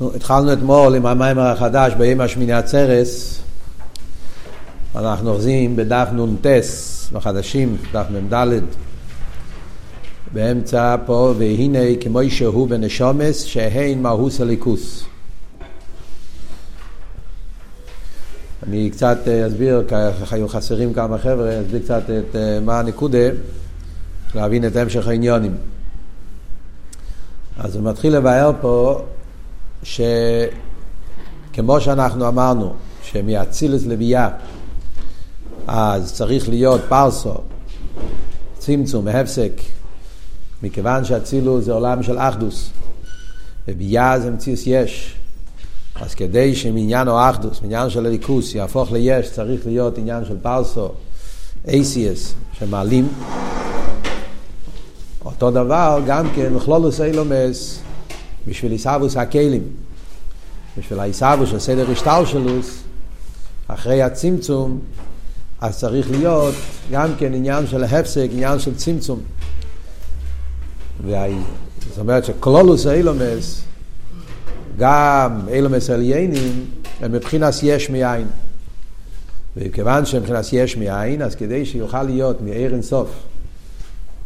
התחלנו אתמול עם המיימר החדש ביום השמיני עצרס. אנחנו אוחזים בדף נ"ט בחדשים, דף מ"ד. באמצע פה, והנה כמו שהוא בנשומס, שהן מהוס הליכוס. אני קצת אה, אסביר, ככה היו חסרים כמה חבר'ה, אסביר קצת את אה, מה הנקודה, להבין את המשך העניונים. אז הוא מתחיל לבאר פה שכמו שאנחנו אמרנו, שמאצילס לביאה, אז צריך להיות פרסו, צמצום, הפסק, מכיוון שאצילוס זה עולם של אחדוס, וביאה זה מציאוס יש. אז כדי שמעניין או אחדוס, מעניין של הליכוס, יהפוך ליש, צריך להיות עניין של פרסו, אייסיאס, שמעלים. אותו דבר גם כן, כלולוס אילומס, בשביל עיסאוווס הכלים, בשביל העיסאוווס של סדר השטלשלוס, אחרי הצמצום, אז צריך להיות גם כן עניין של הפסק, עניין של צמצום. זאת אומרת שכלולוס אילומס, גם אילומס עליינים, הם מבחינת יש מאין. וכיוון שמבחינת יש מאין, אז כדי שיוכל להיות מאיר אינסוף,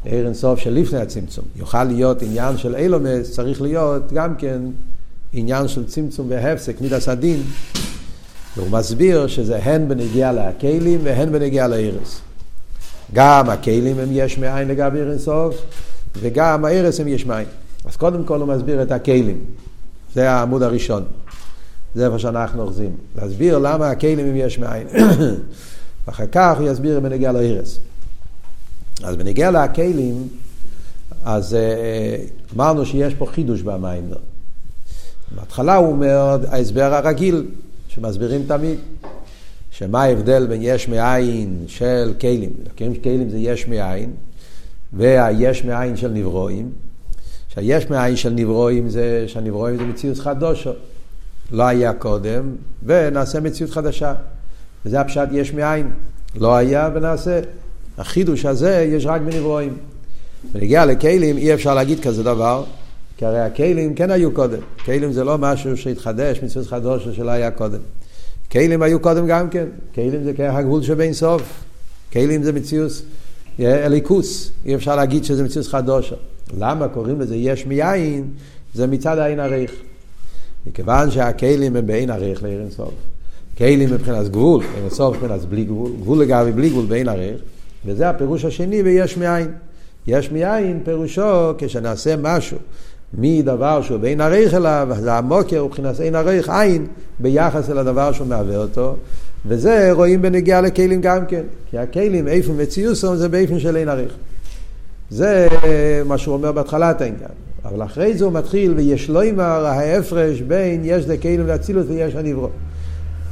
עיר אינסוף של לפני הצמצום, יוכל להיות עניין של אילומס, צריך להיות גם כן עניין של צמצום והפסק, מידס הדין. והוא מסביר שזה הן בנגיע לכלים והן בנגיע לארס. גם הכלים הם יש מאין לגבי עיר אינסוף, וגם הארס הם יש מאין. אז קודם כל הוא מסביר את הכלים. זה העמוד הראשון. זה איפה שאנחנו אוחזים. להסביר למה הכלים הם יש מאין. ואחר כך הוא יסביר בנגיע לארס. אז בנגיע לכלים, אז אה, אמרנו שיש פה חידוש במים. בהתחלה הוא אומר ההסבר הרגיל, שמסבירים תמיד, שמה ההבדל בין יש מאין של כלים, כלים זה יש מאין, והיש מאין של נברואים, שהיש מאין של נברואים זה שהנברואים זה מציאות חדושו, לא היה קודם, ונעשה מציאות חדשה. וזה הפשט יש מאין, לא היה ונעשה. החידוש הזה יש רק בנברואים. בנגיע לכלים אי אפשר להגיד כזה דבר, כי הרי הכלים כן היו קודם. כלים זה לא משהו שהתחדש, מציאות חדוש שלא היה קודם. כלים היו קודם גם כן. כלים זה כרך הגבול שבין סוף. כלים זה מציאות אליקוס. אי אפשר להגיד שזה מציאות חדוש. למה קוראים לזה יש מיין? זה מצד העין הריך. מכיוון שהכלים הם בעין הריך לעין סוף. כלים מבחינת גבול, עין סוף מבחינת בלי גבול, גבול לגבי בלי גבול בעין הריך. וזה הפירוש השני ביש מאין. יש מאין פירושו כשנעשה משהו מדבר שהוא בין עריך אליו, זה המוקר מבחינת אין עריך עין ביחס אל הדבר שהוא מהווה אותו, וזה רואים בנגיעה לכלים גם כן, כי הכלים איפה מציוסום זה באיפן של אין עריך. זה מה שהוא אומר בהתחלת העניין. אבל אחרי זה הוא מתחיל, ויש לו אמר ההפרש בין יש לכלים ואצילות ויש הנברו.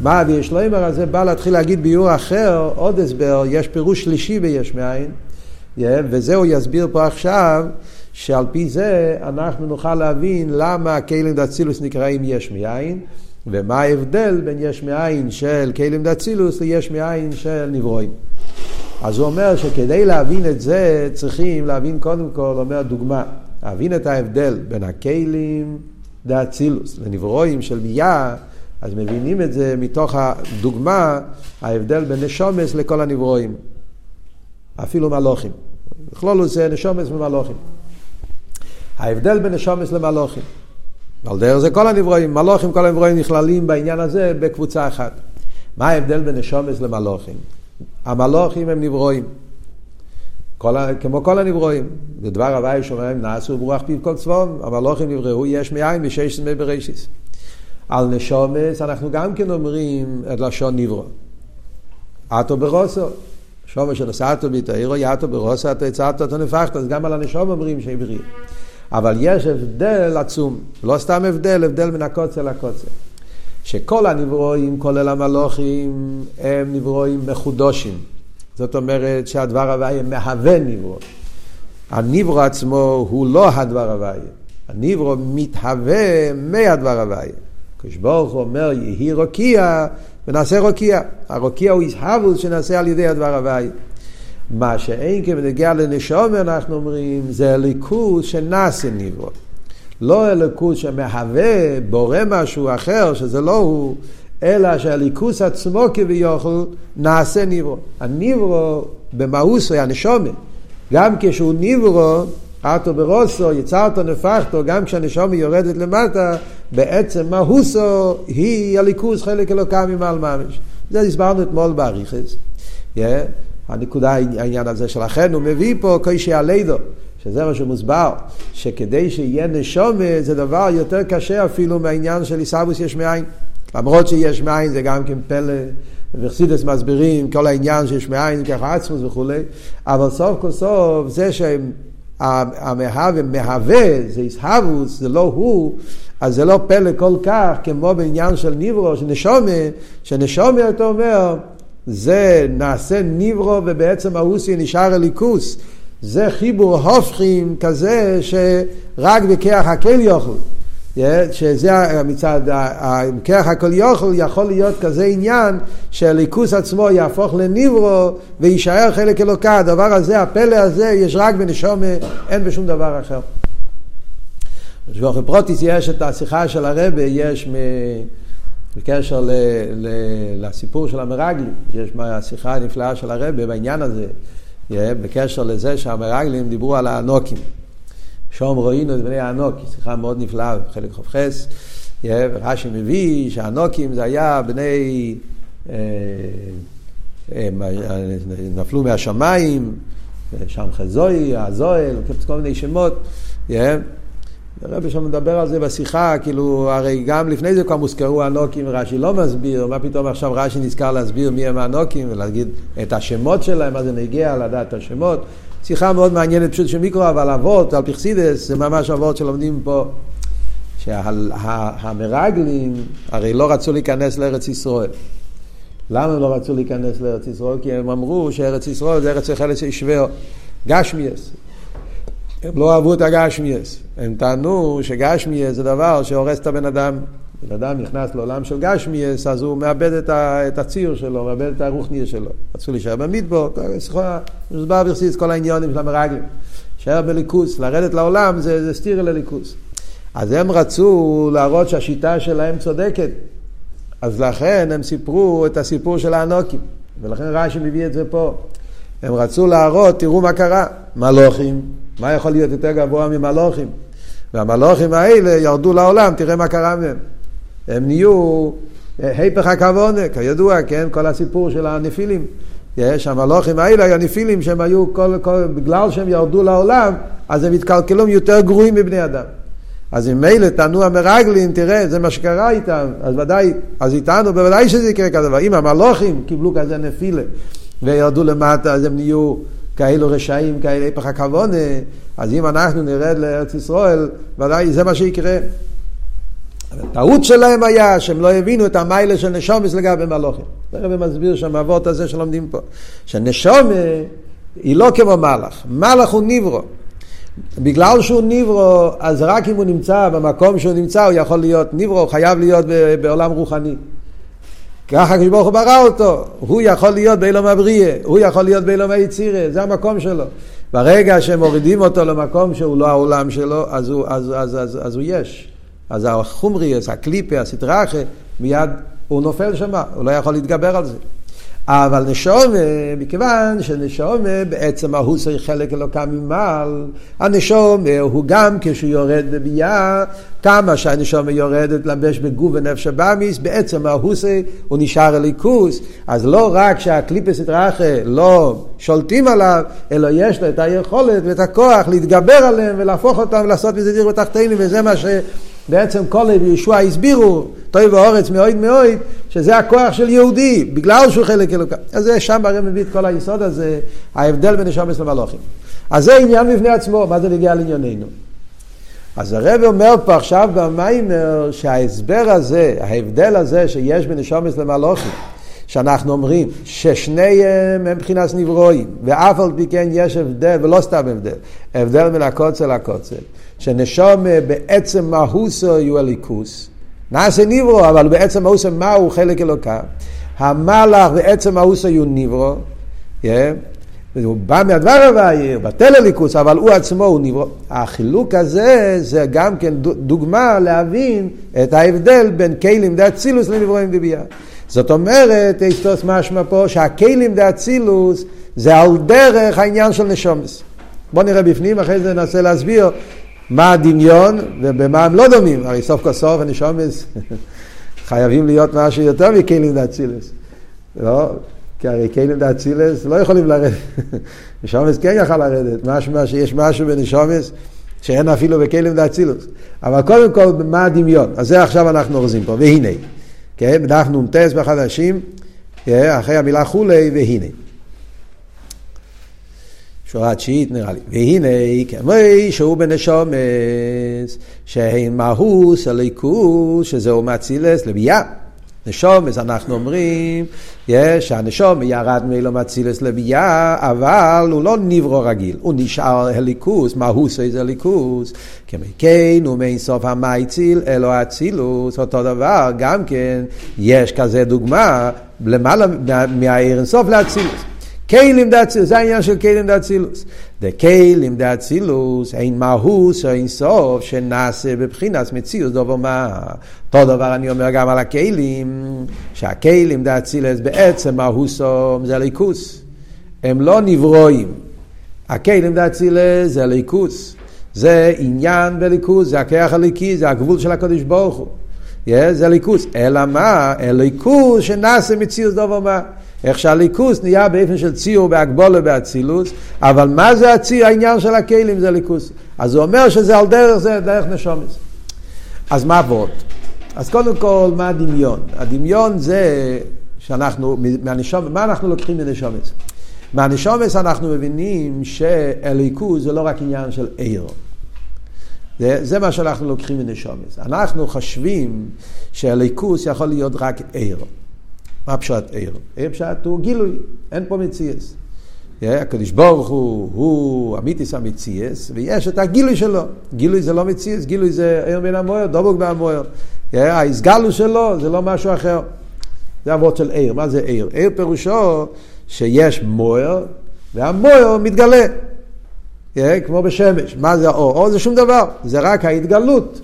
מה ויש לו אמר הזה בא להתחיל להגיד ביור אחר, עוד הסבר, יש פירוש שלישי ביש מאין, וזה הוא יסביר פה עכשיו, שעל פי זה אנחנו נוכל להבין למה כלים דאצילוס נקראים יש מאין, ומה ההבדל בין יש מאין של כלים דאצילוס ליש מאין של נברואים. אז הוא אומר שכדי להבין את זה צריכים להבין קודם כל, אומר דוגמה, להבין את ההבדל בין הכלים דאצילוס לנברואים של ביה, אז מבינים את זה מתוך הדוגמה, ההבדל בין נשומס לכל הנברואים. אפילו מלוכים. בכלול זה נשומס ומלוכים. ההבדל בין נשומס למלוכים. ועל דרך זה כל הנברואים, מלוכים, כל הנברואים נכללים בעניין הזה בקבוצה אחת. מה ההבדל בין נשומס למלוכים? המלוכים הם נברואים. כל, כמו כל הנברואים. בדבר הוואי שומעים נעשו ברוח פיו כל צבאום, המלוכים נבראו יש מאין בשש סמי בראשיס. על נשומס אנחנו גם כן אומרים את לשון נברו. אטו ברוסו. שומר שנשאתו ביתאירו, יאטו ברוסו, אתה הצעת אותו נפחת, אז גם על הנשום אומרים שהבריא. אבל יש הבדל עצום, לא סתם הבדל, הבדל מן הקוצר לקוצר. שכל הנברואים, כולל המלוכים, הם נברואים מחודושים. זאת אומרת שהדבר הוויה מהווה נברו. הנברו עצמו הוא לא הדבר הוויה. הנברו מתהווה מהדבר הוויה. כשברוך הוא אומר יהי רוקיע ונעשה רוקיע. הרוקיע הוא איסהבוס שנעשה על ידי הדבר הוויה. מה שאין כבנגיע לנשום אנחנו אומרים זה ליכוז שנעשה נברו. לא אלוקות שמהווה, בורא משהו אחר, שזה לא הוא, אלא שהליכוס עצמו כביכול נעשה ניברו. הניברו במאוסו, הנשומה, גם כשהוא ניברו, אטו ברוסו, יצרתו נפחתו, גם כשהנשומה יורדת למטה, בעצם מהוסו היא הליכוס חלק אלוקה ממעל ממש. זה הסברנו אתמול באריכס. Yeah. הנקודה, העניין הזה שלכן, הוא מביא פה קוישי הלידו, שזה מה שמוסבר, שכדי שיהיה נשומה זה דבר יותר קשה אפילו מהעניין של עיסאוווס יש מאין. למרות שיש מאין זה גם כן פלא, וחסידס מסבירים כל העניין שיש מאין, ככה עצמוס וכולי, אבל סוף כל סוף זה שהמהווה מהווה, זה עיסאוווס, זה לא הוא, אז זה לא פלא כל כך כמו בעניין של ניברו, של נשומה, שנשומה אתה אומר, זה נעשה ניברו ובעצם האוסי נשאר הליכוס. זה חיבור הופכים כזה שרק בכיח הכל יאכל. שזה מצד כיח הכל יאכל יכול להיות כזה עניין שהליכוס עצמו יהפוך לניברו ויישאר חלק אלוקה. הדבר הזה, הפלא הזה, יש רק בנשומה, אין בשום דבר אחר. בשבוח פרוטיס יש את השיחה של הרבה, יש מ... בקשר ל, ל, לסיפור של המרגלים, יש השיחה הנפלאה של הרבה בעניין הזה, בקשר לזה שהמרגלים דיברו על האנוקים. שום ראינו את בני האנוקי, שיחה מאוד נפלאה, חלק חופכס, ורש"י מביא שהאנוקים זה היה בני, אה, אה, נפלו מהשמיים, שם חזוי, הזוהל, כל מיני שמות. הרבי שם מדבר על זה בשיחה, כאילו, הרי גם לפני זה כבר מוזכרו הנוקים ורש"י לא מסביר, מה פתאום עכשיו רש"י נזכר להסביר מי הם הנוקים ולהגיד את השמות שלהם, מה זה נגיע לדעת את השמות. שיחה מאוד מעניינת פשוט של מיקרו, אבל אבות על פרסידס זה ממש אבות שלומדים פה. שהמרגלים הרי לא רצו להיכנס לארץ ישראל. למה הם לא רצו להיכנס לארץ ישראל? כי הם אמרו שארץ ישראל זה ארץ החלץ שישווה גשמיאס. הם לא אהבו את הגשמיאס. הם טענו שגשמיאס זה דבר שהורס את הבן אדם. בן אדם נכנס לעולם של גשמיאס, אז הוא מאבד את, ה, את הציר שלו, מאבד את הרוחניה שלו. רצו להישאר במדבור, מוסבר ברסיס כל העניונים של המרגלים. להישאר בליכוס, לרדת לעולם זה, זה סטירה לליכוס. אז הם רצו להראות שהשיטה שלהם צודקת. אז לכן הם סיפרו את הסיפור של האנוקים. ולכן רש"י מביא את זה פה. הם רצו להראות, תראו מה קרה. מלוכים, מה יכול להיות יותר גבוה ממלוכים? והמלוכים האלה ירדו לעולם, תראה מה קרה מהם. הם נהיו היפך הכוונה, כידוע, כן, כל הסיפור של הנפילים. יש, המלוכים האלה היו נפילים שהם היו, כל, כל, בגלל שהם ירדו לעולם, אז הם התקלקלו יותר גרועים מבני אדם. אז אם מילא טענו המרגלים, תראה, זה מה שקרה איתם, אז ודאי, אז איתנו, בוודאי שזה יקרה כזה אם המלוכים קיבלו כזה נפילה וירדו למטה, אז הם נהיו כאלו רשעים, כאלה היפך הכוונה, אז אם אנחנו נרד לארץ ישראל, ודאי זה מה שיקרה. הטעות שלהם היה שהם לא הבינו את המיילה של נשומס לגבי מלוכים. זה רבי מסביר שם הזה שלומדים פה. שנשומה היא לא כמו מלאך, מלאך הוא ניברו. בגלל שהוא ניברו, אז רק אם הוא נמצא במקום שהוא נמצא, הוא יכול להיות ניברו, הוא חייב להיות בעולם רוחני. ככה הקדוש ברוך הוא ברא אותו, הוא יכול להיות באילום הבריאה, הוא יכול להיות באילום היצירה, זה המקום שלו. ברגע שמורידים אותו למקום שהוא לא העולם שלו, אז הוא, אז, אז, אז, אז הוא יש. אז החומריאס, הקליפה, הסטראחה, מיד הוא נופל שם, הוא לא יכול להתגבר על זה. אבל נשומה, מכיוון שנשומה בעצם ההוס היא חלק אלוקה ממעל, הנשומה הוא גם כשהוא יורד בביאה, כמה שהנשומה יורדת לבש בגוף ונפש הבאמיס, בעצם ההוס הוא נשאר אליקוס, אז לא רק שהקליפס התרחה לא שולטים עליו, אלא יש לו את היכולת ואת הכוח להתגבר עליהם ולהפוך אותם ולעשות מזה דיר בתחתינו, וזה מה ש... בעצם כל ישוע הסבירו, טוי ואורץ מאויד מאויד, שזה הכוח של יהודי, בגלל שהוא חלק אלוקה. אז זה שם הרי מביא את כל היסוד הזה, ההבדל בין נשומס למלוכים. אז זה עניין בפני עצמו, מה זה נגיע לענייננו? אז הרב אומר פה עכשיו במיימר שההסבר הזה, ההבדל הזה שיש בין נשומס למלוכים, שאנחנו אומרים ששניהם הם מבחינת נברואים, ואף על פי כן יש הבדל, ולא סתם הבדל, הבדל מן הקוצר לקוצר. שנשום בעצם מהוסו הוא הליכוס. נעשה ניברו, אבל בעצם מהוסו מהו חלק אלוקה. המלאך בעצם מהוסו הוא ניברו. Yeah. הוא בא מהדבר הוויה, הוא בטל הליכוס, אבל הוא עצמו הוא נברא. החילוק הזה זה גם כן דוגמה להבין את ההבדל בין כלים דאצילוס לנברואים דבייה. זאת אומרת, אסתוס משמע פה שהכלים דאצילוס זה על דרך העניין של נשומס. בואו נראה בפנים, אחרי זה ננסה להסביר מה הדמיון ובמה הם לא דומים. הרי סוף כל סוף הנשומס חייבים להיות משהו יותר מכלים דאצילוס. לא? כי הרי כלים דאצילס לא יכולים לרדת. נשומס כן יכל לרדת, משמע שיש משהו בנשומס שאין אפילו בכלים דאצילוס. אבל קודם כל, מה הדמיון? אז זה עכשיו אנחנו אורזים פה, והנה. כן, בדף נ"ט בחדשים, כן, אחרי המילה כולי, והנה. שורה תשיעית נראה לי. והנה, כמי שהוא בנשומס, שאין מהוס הליכוס, שזהו מצילס לביאה. נשומס, אנחנו אומרים, יש, הנשום ירד מאילו מצילס לביאה, אבל הוא לא נברו רגיל, הוא נשאר הליכוס, מהוס איזה ליכוס, כמי כן הוא מאין סוף המייציל, אלו אצילוס, אותו דבר, גם כן, יש כזה דוגמה, למעלה מהעיר אינסוף לאצילוס. כלים דאצילוס, זה העניין של כלים דאצילוס. דקלים דאצילוס, אין מהוס או אין סוף שנעשה בבחינת מציאות דובר מה. אותו דבר אני אומר גם על הכלים, שהכלים דאצילוס בעצם מהוסו זה ליכוס. הם לא נברואים. הכלים דאצילוס זה ליכוס. זה עניין בליכוס, זה הכיח הליקי, זה הגבול של הקדוש ברוך הוא. Yeah, זה ליכוס. אלא מה? ליכוס שנעשה מציאות דובר מה. איך שהליכוס נהיה באופן של ציור בהגבולה באצילוס, אבל מה זה הציר, העניין של הכלים זה ליכוס. אז הוא אומר שזה על דרך זה, דרך נשומס. אז מה עבוד? אז קודם כל, מה הדמיון? הדמיון זה שאנחנו, מהנשומס, מה אנחנו לוקחים מנשומס? מהנשומס אנחנו מבינים שאליקוס זה לא רק עניין של עיר. זה, זה מה שאנחנו לוקחים מנשומס. אנחנו חושבים שהליכוס יכול להיות רק עיר. מה פשט עיר? עיר פשט הוא גילוי, אין פה מציאס. הקדוש ברוך הוא, הוא אמיתיס המציאס, ויש את הגילוי שלו. גילוי זה לא מציאס, גילוי זה עיר בין המויר, דבוק בהמויר. ההסגלו שלו זה לא משהו אחר. זה אבות של עיר. מה זה עיר? עיר פירושו שיש מויר, והמויר מתגלה. כמו בשמש. מה זה האור? אור זה שום דבר, זה רק ההתגלות.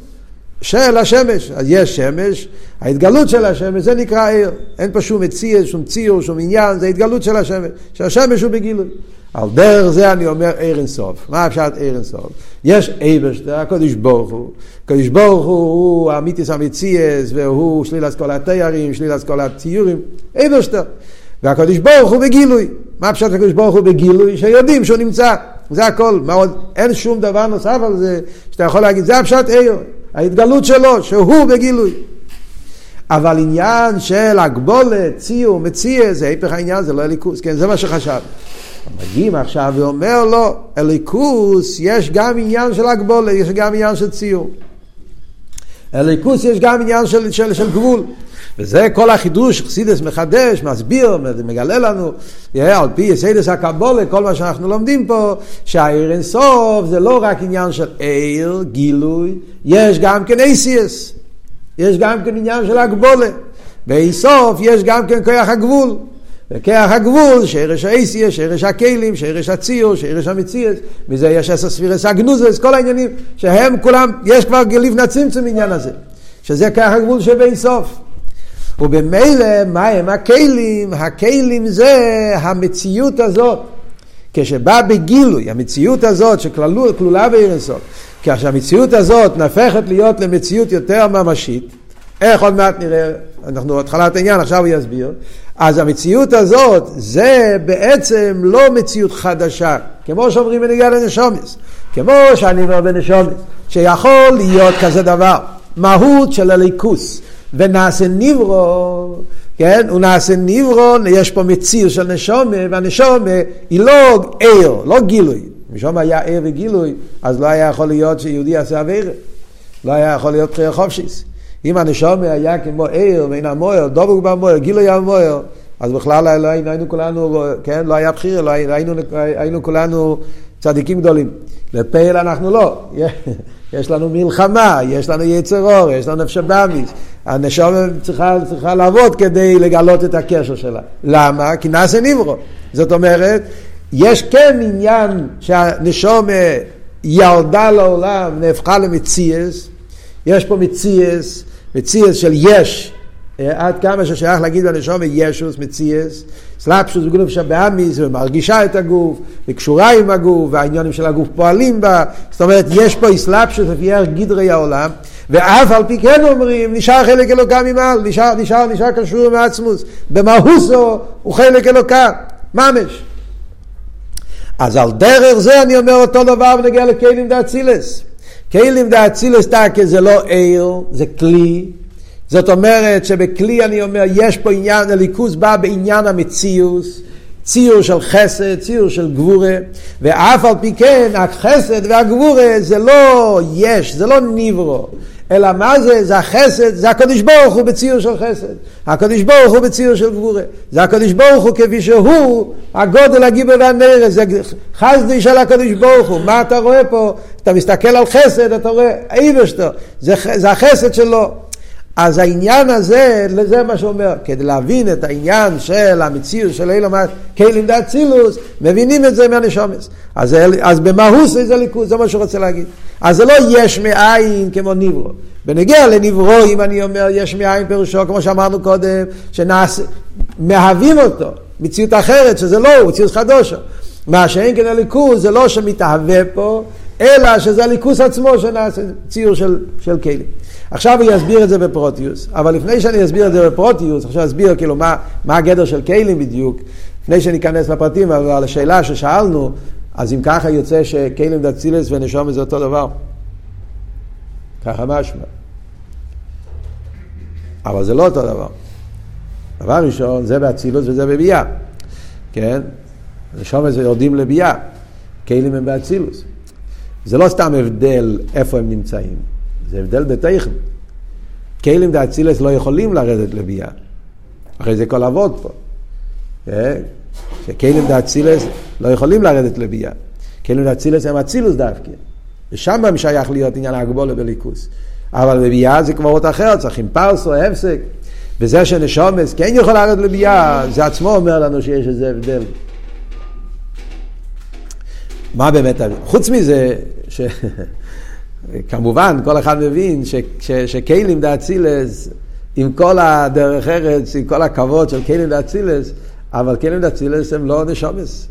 של השמש. אז יש שמש, ההתגלות של השמש, זה נקרא עיר. אין פה שום מציע, שום ציור, שום עניין, זה התגלות של השמש. שהשמש הוא בגילוי. על דרך זה אני אומר עיר אינסוף. מה אפשר עיר אינסוף? יש אייבשטר, הקדוש ברוך הוא. הקדוש ברוך הוא הוא המיתיס המציאס, והוא שלילת כל התיירים, שלילת כל הציורים. אייבשטר. והקדוש ברוך הוא בגילוי. מה פשוט הקדוש ברוך הוא בגילוי? שיודעים שהוא נמצא. זה הכל. מה עוד? אין שום דבר נוסף על זה שאתה יכול להגיד, זה הפשט עיר. ההתגלות שלו, שהוא בגילוי. אבל עניין של הגבולת, ציור, מציע, זה היפך העניין, זה לא אליקוס, כן, זה מה שחשב. מגיעים עכשיו ואומר לו, אליקוס, יש גם עניין של הגבולת, יש גם עניין של ציור. אליקוס יש גם עניין של, של, של גבול. וזה כל החידוש, חסידס מחדש, מסביר, מגלה לנו, על פי יסיידס הקבולה, כל מה שאנחנו לומדים פה, שהעיר אינסוף זה לא רק עניין של עיר, גילוי, יש גם כן אייסיאס, יש גם כן עניין של הגבולה. באינסוף יש גם כן כוח הגבול. וכח הגבול, שרש האייסיה, שרש הכלים, שרש הציור, שרש המציאס, מזה יש עשר ספירס הגנוזס, כל העניינים שהם כולם, יש כבר לפני צמצום עניין הזה, שזה כח הגבול שבאינסוף. ובמילא, מה הם הכלים? הכלים זה המציאות הזאת. כשבא בגילוי, המציאות הזאת שכלולה באירנסות, כשהמציאות הזאת נהפכת להיות למציאות יותר ממשית, איך עוד מעט נראה, אנחנו התחלת העניין, עכשיו הוא יסביר, אז המציאות הזאת זה בעצם לא מציאות חדשה, כמו שאומרים בנגיעה לנשומס, כמו שאני אומר בנשומס, שיכול להיות כזה דבר, מהות של הליכוס. ונעשה ניברו, כן? הוא נעשה ניברו, יש פה מציר של נשומה, והנשומה היא לא עיר, לא גילוי. נשומה היה עיר וגילוי, אז לא היה יכול להיות שיהודי יעשה אוויר. לא היה יכול להיות בחירה חופשיס. אם הנשומה היה כמו עיר ואין המויר, דבוק במויר, גילוי המויר, אז בכלל לא היינו כולנו, כן, לא היה בחירה, לא היינו, היינו כולנו צדיקים גדולים. לפעיל אנחנו לא. יש לנו מלחמה, יש לנו יצר אור, יש לנו נפש הבאמיס. הנשמה צריכה, צריכה לעבוד כדי לגלות את הקשר שלה. למה? כי נעשה נברו. זאת אומרת, יש כן עניין שהנשום ירדה לעולם, נהפכה למציאס, יש פה מציאס, מציאס של יש, עד כמה ששייך להגיד בנשום ישוס, מציאס, סלאפשוס בגוף שבאמיס, ומרגישה את הגוף, וקשורה עם הגוף, והעניונים של הגוף פועלים בה, זאת אומרת, יש פה סלאפשוס לפי ערך גדרי העולם, ואף על פי כן אומרים, נשאר חלק אלוקה ממעל, נשאר, נשאר, נשאר קשור עם העצמוס, במהוסו הוא חלק אלוקה, ממש. אז על דרך זה אני אומר אותו דבר בנגיע לכלים דאצילס. כלים דאצילס תקה זה לא עיר, זה כלי. זאת אומרת שבכלי אני אומר, יש פה עניין, הליכוז בא בעניין המציאוס, ציור של חסד, ציור של גבורה, ואף על פי כן החסד והגבורה זה לא יש, זה לא ניברו, אלא מה זה? זה החסד, זה הקדוש ברוך הוא בציור של חסד. הקדוש ברוך הוא בציור של גבורה. זה הקדוש ברוך הוא כפי שהוא הגודל הגיבר והנרס, זה חסדי של הקדוש ברוך הוא. מה אתה רואה פה? אתה מסתכל על חסד, אתה רואה איברשטו, זה, זה החסד שלו. אז העניין הזה, זה מה שאומר, כדי להבין את העניין של המציאות של אילום כלים דאצילוס, מבינים את זה מהנשומס. אז, אז במהוס זה ליכוז, זה מה שהוא רוצה להגיד. אז זה לא יש מאין כמו ניברו. בנגיע לניברו, אם אני אומר יש מאין פירושו, כמו שאמרנו קודם, שמהווים אותו, מציאות אחרת, שזה לא הוא, מציאות חדושה. מה שאין כן הליכוז, זה לא שמתהווה פה, אלא שזה הליכוז עצמו שנעשה ציור של, של כלים. עכשיו הוא יסביר את זה בפרוטיוס, אבל לפני שאני אסביר את זה בפרוטיוס, עכשיו אסביר כאילו מה, מה הגדר של כלים בדיוק, לפני שאני אכנס לפרטים, אבל על השאלה ששאלנו, אז אם ככה יוצא שכלים דצילס ונשום זה אותו דבר. ככה משמע. אבל זה לא אותו דבר. דבר ראשון, זה באצילוס וזה בביאה, כן? נשום זה יורדים לביאה, כלים הם באצילוס. זה לא סתם הבדל איפה הם נמצאים. זה הבדל בתכן. כלים דאצילס לא יכולים לרדת לביאה. אחרי זה כל אבות פה. אה? שכלים דאצילס לא יכולים לרדת לביאה. כלים דאצילס הם אצילוס דווקא. ושם הם שייך להיות עניין הגבולה בליכוס. אבל בביאה זה כבר עוד אחר, צריכים פרס או הפסק. וזה שנשומס כן יכול לרדת לביאה, זה עצמו אומר לנו שיש איזה הבדל. מה באמת, חוץ מזה, ש... כמובן, כל אחד מבין שכלים דאצילס, עם כל הדרך ארץ, עם כל הכבוד של כלים דאצילס, אבל כלים דאצילס הם לא נשומס.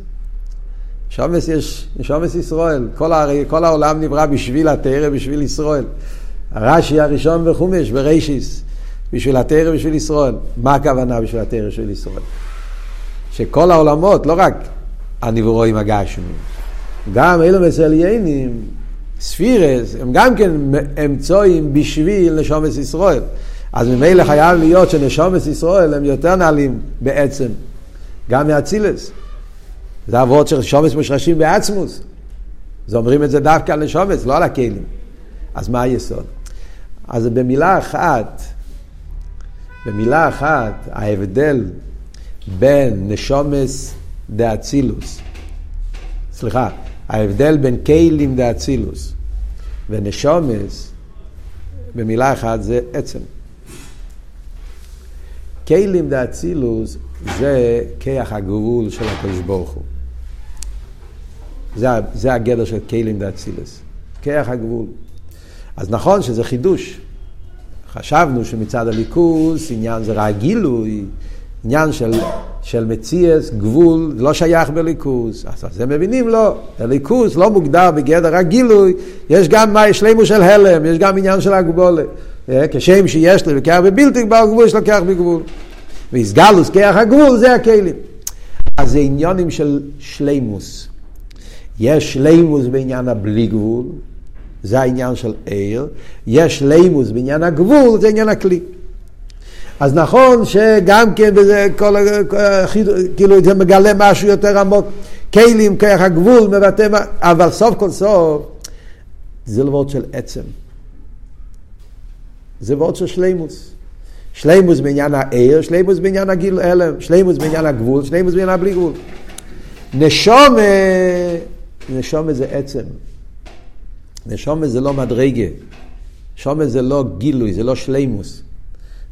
נשומס יש, נשומס ישראל. כל, הר... כל העולם נברא בשביל התרא, בשביל ישראל. הרש"י הראשון בחומש, ברישיס, בשביל התרא, בשביל ישראל. מה הכוונה בשביל התרא, בשביל ישראל? שכל העולמות, לא רק הנברואים הגשמים, גם אלו מסליינים, ספירס הם גם כן אמצואים בשביל נשומס ישראל. אז ממילא חייב להיות שנשומס ישראל הם יותר נעלים בעצם, גם מאצילס. זה אבות של שומס מושרשים בעצמוס. אז אומרים את זה דווקא על נשומס, לא על הכלים. אז מה היסוד? אז במילה אחת, במילה אחת, ההבדל בין נשומס דאצילוס, סליחה, ההבדל בין כלים דאצילוס ונשומס, במילה אחת זה עצם. כלים דאצילוס זה כיח הגבול של הקדוש ברוך הוא. זה, זה הגדר של כלים דאצילוס, כיח הגבול. אז נכון שזה חידוש. חשבנו שמצד הליכוס עניין זה רק גילוי, עניין של של מציאס, גבול, לא שייך בליכוז. אז הם מבינים לא, הליכוז לא מוגדר בגדר הגילוי, יש גם מה, שלימו של הלם, יש גם עניין של הגבולה. אה, כשם שיש לי וכך בבלתי גבל גבול, יש לו כך בגבול. ויסגלוס, כרך הגבול, זה הכלים. אז זה עניונים של שלימוס. יש שלימוס בעניין הבלי גבול, זה העניין של עיר, יש שלימוס בעניין הגבול, זה עניין הכלי. אז נכון שגם כן בזה כל, כאילו זה מגלה משהו יותר עמוק, כלים, כרך הגבול, מבטא, אבל סוף כל סוף זה לא וורד של עצם. זה וורד של שלימוס. שלימוס בעניין העיר, שלימוס בעניין הגיל הלם, שלימוס בעניין הגבול, שלימוס בעניין הבלי גבול. נשומה, נשומה זה עצם. נשומה זה לא מדרגה. נשומה זה לא גילוי, זה לא שלימוס.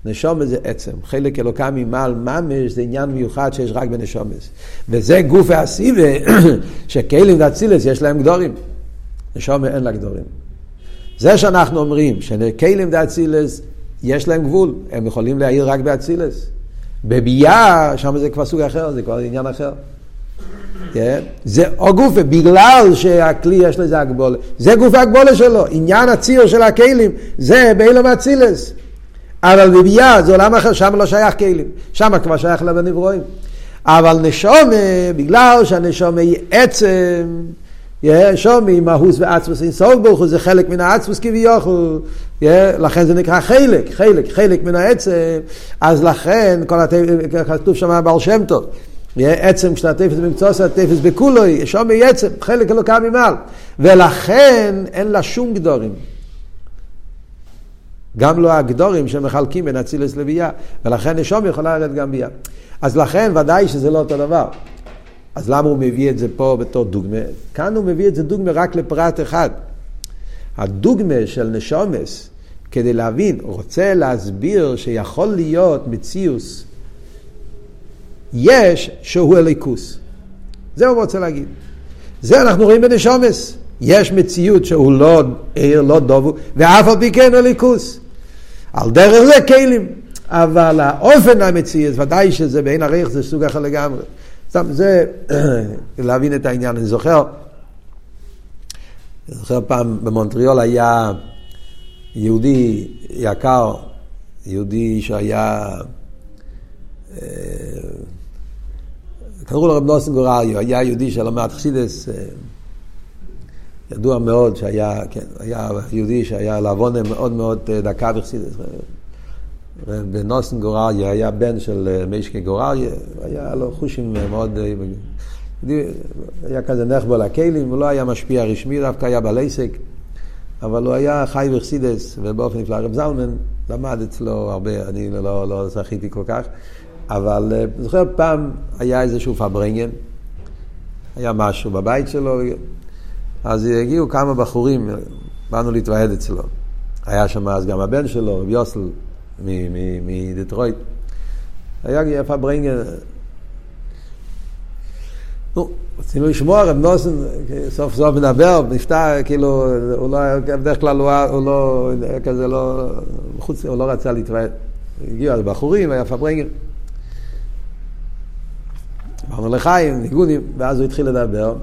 נשומת זה עצם. חלק אלוקה ממעל ממש זה עניין מיוחד שיש רק בנשומת. וזה גוף הסיבה שכלים ואצילס יש להם גדורים. נשומת אין לה גדורים. זה שאנחנו אומרים שכלים ואצילס יש להם גבול, הם יכולים להעיר רק באצילס. בביאה, שם זה כבר סוג אחר, זה כבר עניין אחר. כן? זה או גופה, בגלל שהכלי יש לזה הגבולה. זה גוף הגבולה שלו, עניין הציר של הכלים, זה באילום אצילס. אבל בביאה זה עולם אחר, שם לא שייך כלים, שם כבר שייך לבנברואים. אבל נשומה, בגלל שהנשומה היא עצם, שומי, מהוס ועצמוס אינסוף ברוך הוא, זה חלק מן העצמוס כביכול, לכן זה נקרא חלק, חלק, חלק מן העצם, אז לכן, כל הטפס, כתוב שם בעל שם טוב, עצם כשאתה תפס במצוס, התפס בכולוי, שומי עצם, חלק אלוקה ממעל, ולכן אין לה שום גדורים. גם לא הגדורים שמחלקים בין אצילס לביאה, ולכן נשום יכולה לרדת גם ביאה. אז לכן ודאי שזה לא אותו דבר. אז למה הוא מביא את זה פה בתור דוגמה? כאן הוא מביא את זה דוגמה רק לפרט אחד. הדוגמה של נשומס, כדי להבין, רוצה להסביר שיכול להיות מציאוס יש שהוא אליקוס. זה הוא רוצה להגיד. זה אנחנו רואים בנשומס. יש מציאות שהוא לא עיר, לא דובו, ואף על פי כן אליקוס. על דרך זה כלים. אבל האופן המציאות, ודאי שזה בעין הריח זה סוג אחר לגמרי. סתם, זה להבין את העניין. אני זוכר, אני זוכר פעם במונטריאול היה יהודי יקר, יהודי שהיה, אה, קראו לו רב נוסן גורליו, היה יהודי שלמד חסידס, אה, ידוע מאוד שהיה, כן, היה יהודי שהיה לעוונה מאוד מאוד אה, דקה בחסידס. ונוסן גורליה היה בן של אה, מישקי גורליה, היה לו חושים מאוד... אה, היה כזה נחבו לכלים, הוא לא היה משפיע רשמי, דווקא היה בעל עסק, אבל הוא היה חי בחסידס, ובאופן נפלא רב זלמן למד אצלו הרבה, אני לא, לא זכיתי כל כך, אבל אה, זוכר פעם היה איזשהו פברנגן, היה משהו בבית שלו, אז הגיעו כמה בחורים, באנו להתוועד אצלו. היה שם אז גם הבן שלו, רב יוסל, מדטרויט. היה יפה ברנגר. נו, רצינו לשמוע, רב נוסן סוף סוף מדבר, נפתר, כאילו, הוא לא, בדרך כלל הוא, הוא לא, כזה לא, חוץ, הוא לא רצה להתוועד. הגיעו אז בחורים, היה פברנגר. אמרנו לחיים, ניגונים, ואז הוא התחיל לדבר.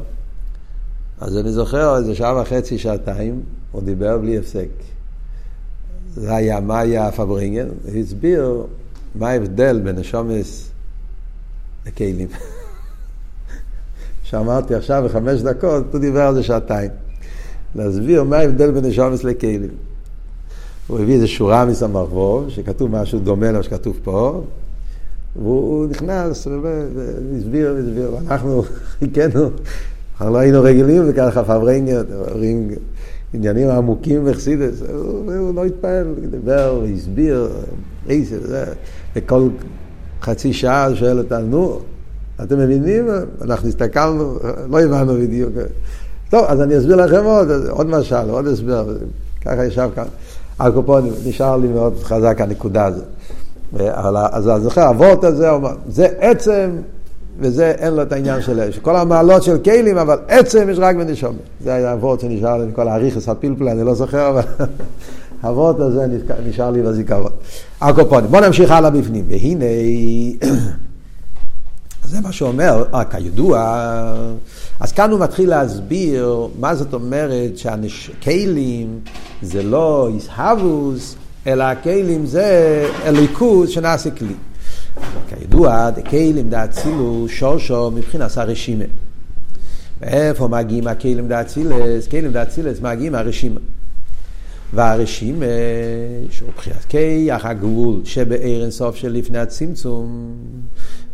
אז אני זוכר איזה שעה וחצי, שעתיים, הוא דיבר בלי הפסק. זה היה, מה היה פברינגן? הוא הסביר מה ההבדל בין השומס לכלים. שאמרתי עכשיו בחמש דקות, הוא דיבר על זה שעתיים. להסביר מה ההבדל בין השומס לכלים. הוא הביא איזו שורה מסמ"ך שכתוב משהו דומה למה שכתוב פה, והוא נכנס והסביר והסביר, ואנחנו חיכינו, אנחנו לא היינו רגילים וככה פברינגן, עניינים עמוקים בחסידס, הוא, לא התפעל, דיבר והסביר, איזה, זה, וכל חצי שעה שואל אותנו, נו, אתם מבינים? אנחנו הסתכלנו, לא הבנו בדיוק. טוב, אז אני אסביר לכם עוד, עוד משל, עוד הסבר, ככה ישב כאן. על קופונים, נשאר לי מאוד חזק הנקודה הזאת. אז אני זוכר, הוורט הזה, זה עצם וזה אין לו את העניין של אש. כל המעלות של כלים, אבל עצם יש רק בנשומת. זה היה הוורד שנשאר לי, כל האריכס הפלפל, אני לא זוכר, אבל הוורד הזה נשאר לי בזיכרון. הקופונים. בואו נמשיך הלאה בפנים. והנה, זה מה שאומר, אה, כידוע, אז כאן הוא מתחיל להסביר מה זאת אומרת שהכלים זה לא איסהבוס, אלא הכלים זה אליקוס שנעשה כלי. כידוע, דקיילים דאצילו שורשו מבחינת הרשימה. ואיפה מגיעים הכלים דאצילס? כלים דאצילס מגיעים מהרשימה. והרשימה, שהוא בחינת כיח הגבול שבעיר אינסוף של לפני הצמצום,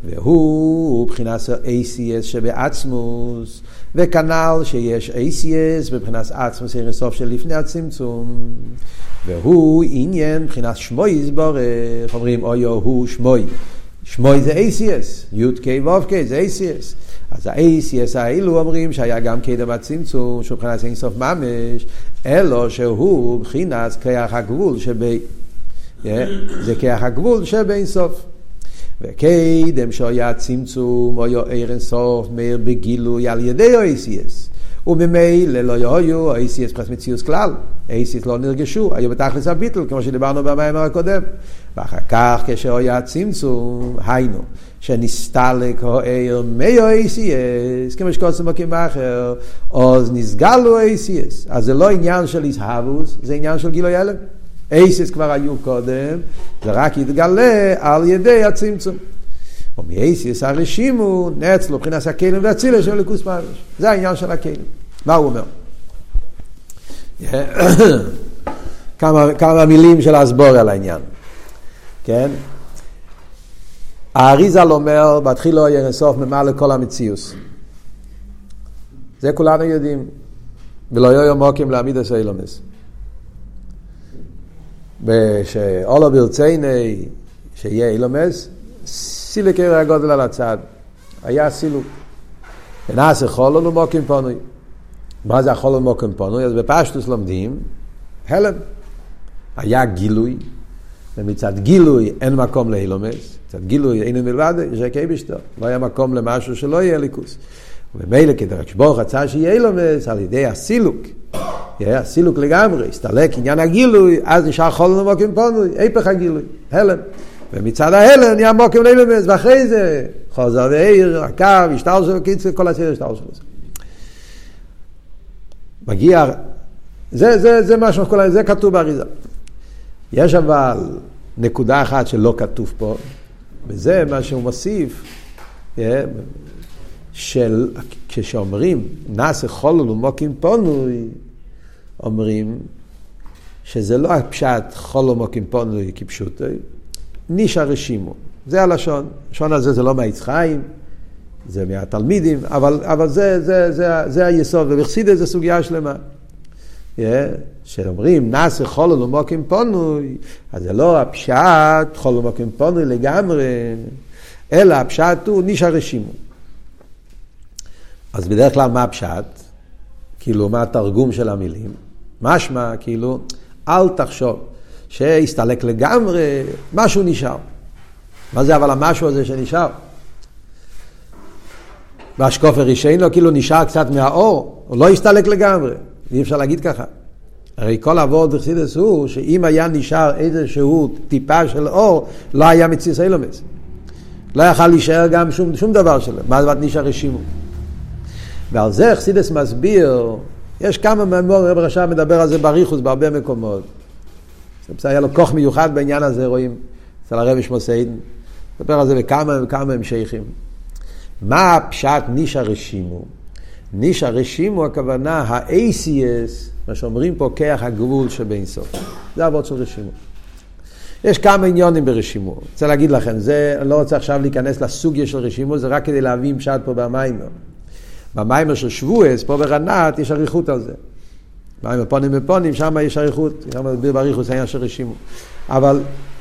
והוא בחינת ACS שבעצמוס, וכנ"ל שיש ACS בבחינת עצמוס אינסוף של לפני הצמצום, והוא עניין מבחינת שמוי יסבורך, אומרים אוי הוא שמוי. שמוי זה ACS, י"ק ו"ק זה ACS. אז ה-ACS האלו אומרים שהיה גם קדם הצמצום, שהוא מבחינת אינסוף ממש, אלו שהוא מבחינת כיח הגבול שבי... זה כיח הגבול שבין סוף. וקדם שהיה צמצום או יאיר אינסוף מאיר בגילוי על ידי ה-ACS. וממילא לא היו ה-ACS פרס מציאוס כלל, ה-ACS לא נרגשו, היו בתכלס הביטל, כמו שדיברנו במים הקודם. ואחר כך כשהיה צמצום, היינו, שנסתלק העיר מי-ACS, כמו שקוצם בקים אחר, אז נסגלו ACS. אז זה לא עניין של איסהבוס, זה עניין של גילוי הלם. אייסס כבר היו קודם, זה רק יתגלה על ידי הצמצום. ומאייסס הרשימו נצלו מבחינת הכלים והצילה של ליכוס ממש. זה העניין של הכלים. מה הוא אומר? כמה, מילים של הסבור על העניין. כן? האריזל אומר, בתחילו לא יהיה אינסוף ממלא כל המציאוס. זה כולנו יודעים. ולא יהיו מוקים להעמיד את האילומס. ושאולו ברצייני שיהיה אילומס, סילק עיר הגודל על הצד. היה סילוק. ונעשה חולון ומוקים פונוי. מה זה החולון ומוקים פונוי? אז בפשטוס לומדים הלם. היה גילוי, ומצד גילוי אין מקום לאילומס, מצד גילוי אין מלבד, יש רק אבישתו. לא היה מקום למשהו שלא יהיה ליכוס. וממילא כדרך ברוך רצה שיהיה אילומס על ידי הסילוק. הסילוק לגמרי, הסתלק עניין הגילוי, אז נשאר חול למוקים פונוי, היפך הגילוי, הלם. ומצד ההלם נהיה מוקים לילמס, ואחרי זה חוזר ועיר, הקו, השטר שלו, קיצר, כל הסדר השטר שלו. מגיע, זה, זה, זה מה שאנחנו זה כתוב באריזה. יש אבל נקודה אחת שלא כתוב פה, וזה מה שהוא מוסיף, של כשאומרים נעשה חולול ומוקים פונוי, אומרים שזה לא הפשט חולו מוקים פונוי כפשוטו, נישא רשימו. זה הלשון. הלשון הזה זה לא מהעץ חיים, זה מהתלמידים, אבל, אבל זה, זה, זה, זה היסוד, ובחסידת זה סוגיה שלמה. Yeah, שאומרים נאסר חולו ומוקים פונוי, אז זה לא הפשט חולו ומוקים פונוי לגמרי, אלא הפשט הוא נישא רשימו. אז בדרך כלל מה הפשט? כאילו, מה התרגום של המילים? משמע, כאילו, אל תחשוב שהסתלק לגמרי, משהו נשאר. מה זה אבל המשהו הזה שנשאר? והשקופר רישינו כאילו נשאר קצת מהאור, הוא לא הסתלק לגמרי, אי אפשר להגיד ככה. הרי כל אבות בחסידס הוא שאם היה נשאר איזשהו טיפה של אור, לא היה מציס אילומס. לא יכל להישאר גם שום, שום דבר שלו. מה זה נשאר רשימו? ועל זה חסידס מסביר יש כמה מהמור, רב רשם מדבר על זה בריחוס בהרבה מקומות. זה היה לו כוח מיוחד בעניין הזה, רואים, אצל הרבי שמוסיין. מדבר על זה בכמה וכמה המשכים. מה הפשט נישא רשימו? נישא רשימו הכוונה ה-ACS, מה שאומרים פה, כיח הגבול שבין סוף. זה אבות של רשימו. יש כמה עניונים ברשימו. רוצה להגיד לכם, זה, אני לא רוצה עכשיו להיכנס לסוגיה של רשימו, זה רק כדי להבין פשט פה במיימר. במיימר של שבועס, פה ברנת, יש אריכות על זה. מיימר פונים ופונים, שם יש אריכות, שם מדבר באריכות, זה של רשימו. אבל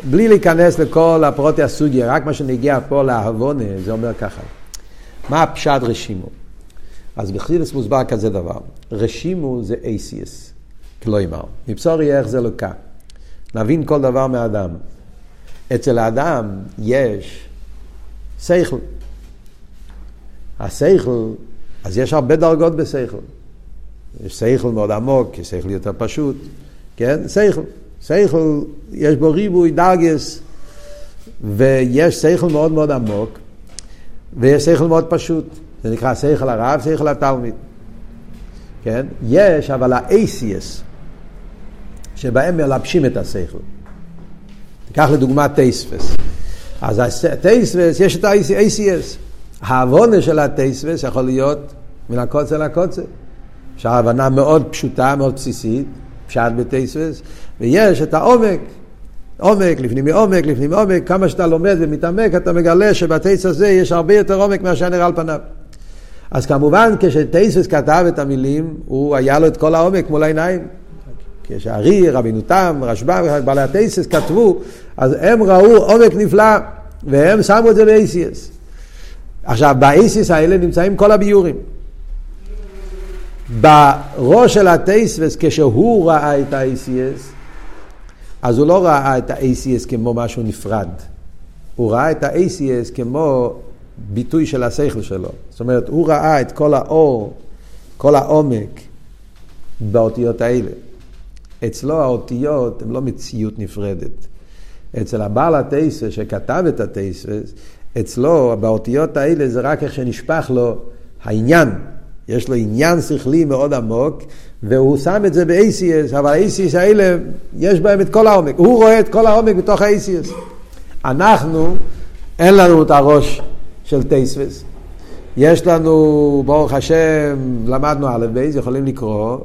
בלי להיכנס לכל הפרוטי הסוגיה, רק מה שנגיע פה להבונה, זה אומר ככה. מה הפשט רשימו? אז בחסידס מוסבר כזה דבר. רשימו זה אייסיאס, כלומר, מבשור יהיה איך זה לוקה. נבין כל דבר מאדם. אצל האדם יש שכל. השכל אז יש הרבה דרגות בשכל. יש שכל מאוד עמוק, יש שכל יותר פשוט, כן? שכל. שכל, יש בו ריבוי דרגס, ויש שכל מאוד מאוד עמוק, ויש שכל מאוד פשוט. זה נקרא שכל הרב, שכל התלמיד. כן? יש אבל האייסיאס, שבהם מלבשים את השכל. תיקח לדוגמה טייספס. אז הטייספס, יש את ה-ACS. העוונה של הטייסבס יכול להיות מן הקוצר לקוצר. אפשר הבנה מאוד פשוטה, מאוד בסיסית, פשט בטייסבס, ויש את העומק. עומק, לפנים מעומק, לפנים מעומק, כמה שאתה לומד ומתעמק, אתה מגלה שבטייס הזה יש הרבה יותר עומק מאשר נראה על פניו. אז כמובן, כשטייסס כתב את המילים, הוא היה לו את כל העומק מול העיניים. כשארי, רבינו תם, רשב"א, בעלי הטייסס כתבו, אז הם ראו עומק נפלא, והם שמו את זה באייסיאס. עכשיו, באיסיס האלה נמצאים כל הביורים. בראש של הטייסבס, כשהוא ראה את ה-ACS, אז הוא לא ראה את ה-ACS כמו משהו נפרד. הוא ראה את ה-ACS כמו ביטוי של השכל שלו. זאת אומרת, הוא ראה את כל האור, כל העומק באותיות האלה. אצלו האותיות הן לא מציאות נפרדת. אצל הבעל הטייסס שכתב את הטייסס, אצלו באותיות האלה זה רק איך שנשפך לו העניין. יש לו עניין שכלי מאוד עמוק, והוא שם את זה ב-ACS, אבל ה-ACS האלה, יש בהם את כל העומק. הוא רואה את כל העומק בתוך ה-ACS. אנחנו, אין לנו את הראש של טייסס. יש לנו, ברוך השם, למדנו א' בייס, יכולים לקרוא,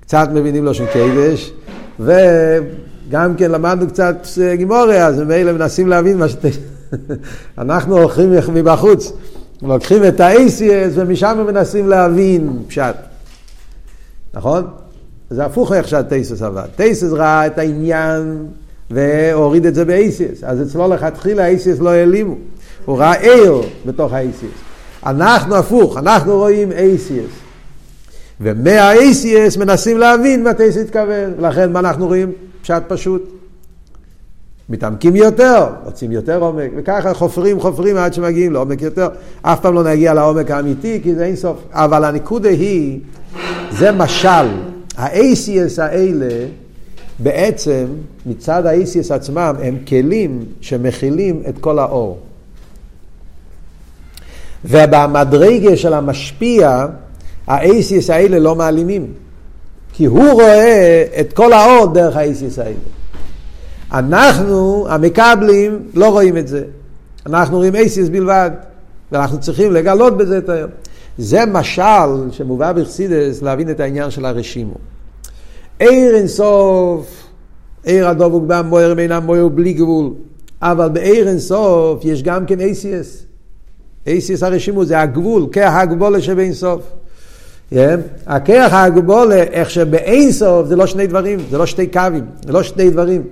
קצת מבינים לו של קדש, וגם כן למדנו קצת גימוריה, אז ממילא מנסים להבין מה שטייסס. אנחנו הולכים מבחוץ, לוקחים את ה-ACS ומשם מנסים להבין פשט. נכון? זה הפוך איך שהטייסס עבד. טייסס ראה את העניין והוריד את זה ב-ACS. אז אצלו לכתחילה ה-ACS לא העלימו. הוא ראה עיר בתוך ה-ACS. אנחנו הפוך, אנחנו רואים ACS. ומה-ACS מנסים להבין מה טייסס התכוון. ולכן מה אנחנו רואים? פשט פשוט. מתעמקים יותר, רוצים יותר עומק, וככה חופרים, חופרים עד שמגיעים לעומק יותר. אף פעם לא נגיע לעומק האמיתי, כי זה אין סוף. אבל הנקודה היא, זה משל. ה-ACS האלה, בעצם, מצד ה-ACS עצמם, הם כלים שמכילים את כל האור. ובמדרגה של המשפיע, ה-ACS האלה לא מעלימים. כי הוא רואה את כל האור דרך ה-ACS האלה. אנחנו, המקבלים, לא רואים את זה. אנחנו רואים אייסיס בלבד, ואנחנו צריכים לגלות בזה את היום. זה משל שמובא בחסידס להבין את העניין של הרשימו. עיר אינסוף, עיר הדבוק בה מויר אינם מויר בלי גבול, אבל בעיר אינסוף יש גם כן אייסיס. אייסיס הרשימו זה הגבול, כח הגבולה שבאינסוף. Yeah. הכח הגבולה, איך שבאינסוף זה לא שני דברים, זה לא שתי קווים, זה לא שני דברים.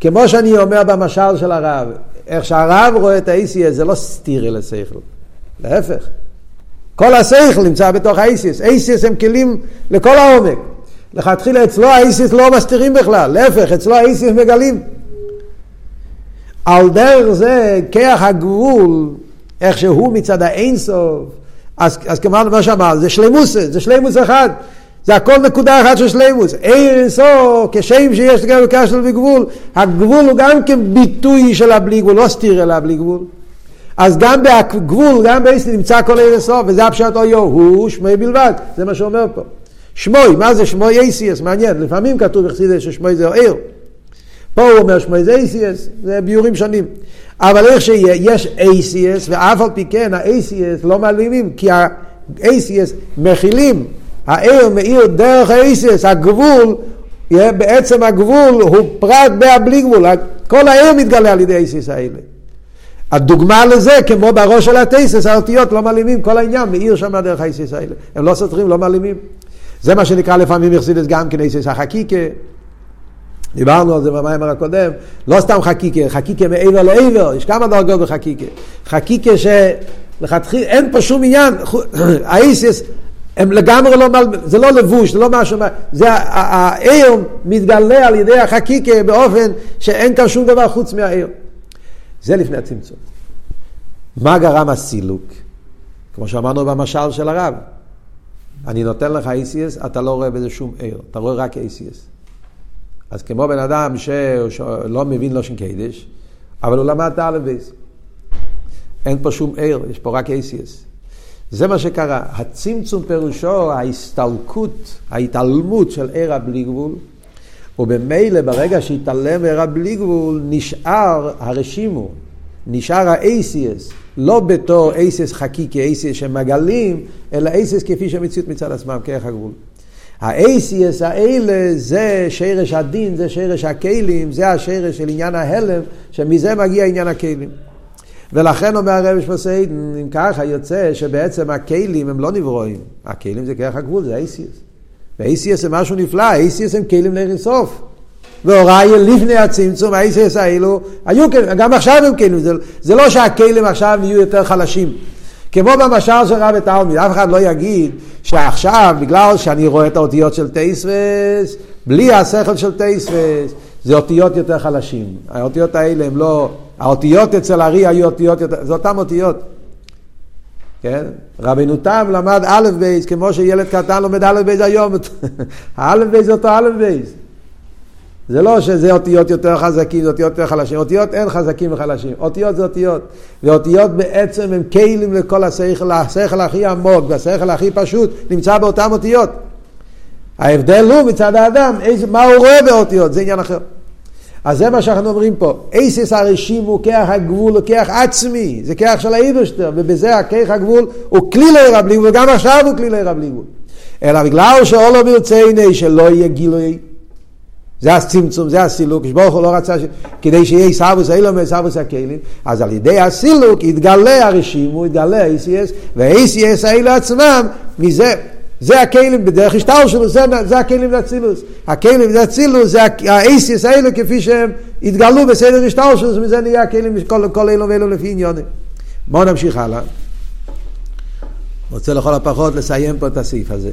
כמו שאני אומר במשל של הרב, איך שהרב רואה את ה-ACS זה לא סטירי לשכל, להפך. כל השכל נמצא בתוך ה-ACS, ACS הם כלים לכל העומק. לכתחילה אצלו ה-ACS לא מסתירים בכלל, להפך, אצלו ה-ACS מגלים. על דרך זה, כיח הגבול, איך שהוא מצד האינסוף, אז, אז כמובן מה שאמר, זה שלמוס, זה שלמוס אחד. זה הכל נקודה אחת של שלימוס. עיר אינסו, כשם שיש גם קשר וגבול, הגבול הוא גם כן ביטוי של הבלי גבול, לא סתיר אלא הבלי גבול. אז גם בגבול, גם באיסטי נמצא כל עיר אינסו, וזה הפשט אויו, הוא שמוי בלבד, זה מה שאומר פה. שמוי, מה זה שמוי אייסיאס? מעניין, לפעמים כתוב בחסידס ששמוי זה עיר. פה הוא אומר שמוי זה אייסיאס, זה ביורים שונים. אבל איך שיהיה, יש אייסיאס, ואף על פי כן האייסיאס לא מעלימים, כי האייסיאס מכילים העיר מאיר דרך האיסס, הגבול, בעצם הגבול הוא פרט בהבלי גבול, כל העיר מתגלה על ידי האיסס האלה. הדוגמה לזה, כמו בראש של הטייסס, האותיות לא מעלימים, כל העניין מאיר שם דרך האיסס האלה. הם לא סותרים, לא מעלימים. זה מה שנקרא לפעמים יחסידס גם כן איסס החקיקה. דיברנו על זה במיימר הקודם, לא סתם חקיקה, חקיקה מעבר לעבר, יש כמה דרגות בחקיקה. חקיקה שלכתחילה אין פה שום עניין, האיסס הם לגמרי לא, זה לא לבוש, זה לא משהו, זה העיר מתגלה על ידי החקיקה באופן שאין כאן שום דבר חוץ מהעיר. זה לפני הצמצום. מה גרם הסילוק? כמו שאמרנו במשל של הרב. אני נותן לך ACS, אתה לא רואה בזה שום עיר, אתה רואה רק ACS. אז כמו בן אדם שלא מבין לושן קדש, אבל הוא למד את האלף אין פה שום עיר, יש פה רק ACS. זה מה שקרה. הצמצום פירושו ההסתלקות, ההתעלמות של עיר הבלי גבול, ובמילא ברגע שהתעלם עיר הבלי גבול, נשאר הרשימו, נשאר ה-ACS, לא בתור ACS חקיקי, ACS שמגלים, אלא ACS כפי שהמציאות מצד עצמם, כערך הגבול. ה-ACS האלה זה שרש הדין, זה שרש הכלים, זה השרש של עניין ההלם, שמזה מגיע עניין הכלים. ולכן אומר הרב שמסעידן, אם ככה יוצא שבעצם הכלים הם לא נברואים, הכלים זה כרך הגבול, זה אייסיאס. ואייסיאס זה משהו נפלא, אייסיאס הם כלים לאינסוף. והוראי לפני הצמצום, האייסיאס האלו, היו כלים, גם עכשיו הם כלים, זה, זה לא שהכלים עכשיו נהיו יותר חלשים. כמו במשל של רבי תלמיד, אף אחד לא יגיד שעכשיו, בגלל שאני רואה את האותיות של טייסרס, בלי השכל של טייסרס, זה אותיות יותר חלשים. האותיות האלה הם לא... האותיות אצל הארי היו אותיות. זה אותן אותיות. כן? רבינו תם למד א' בייס כמו שילד קטן לומד א' בייס היום. הא' בייס זה אותו א' בייס. זה לא שזה אותיות יותר חזקים, זה אותיות יותר חלשים. אותיות אין חזקים וחלשים. אותיות זה אותיות. ואותיות בעצם הם כלים לכל השכל, השכל הכי עמוק והשכל הכי פשוט נמצא באותן אותיות. ההבדל הוא מצד האדם, איזה, מה הוא רואה באותיות, זה עניין אחר. אז זה מה שאנחנו אומרים פה. אייסס הרשים הוא כרך הגבול, הוא כרך עצמי, זה כרך של האיברשטר, ובזה הכרך הגבול הוא כלי לעיר בלי גבול, וגם עכשיו הוא כלי לעיר בלי גבול. אלא בגלל שאולו ברצייני שלא יהיה גילוי, זה הצמצום, זה הסילוק, שברוך הוא לא רצה, ש... כדי שיהיה עיסאוווס אילום ועיסאוווס הכלים, אז על ידי הסילוק יתגלה הרשים, הוא יתגלה ה-ACS, וה-ACS האלה עצמם, מזה זה הכלים בדרך השטר שלו, זה, זה הכלים לאצילוס. הכלים לאצילוס זה האייסיס האלו כפי שהם התגלו בסדר השטר שלו, ומזה נהיה הכלים כל, כל אלו ואלו לפי עניונים. בואו נמשיך הלאה. רוצה לכל הפחות לסיים פה את הסעיף הזה.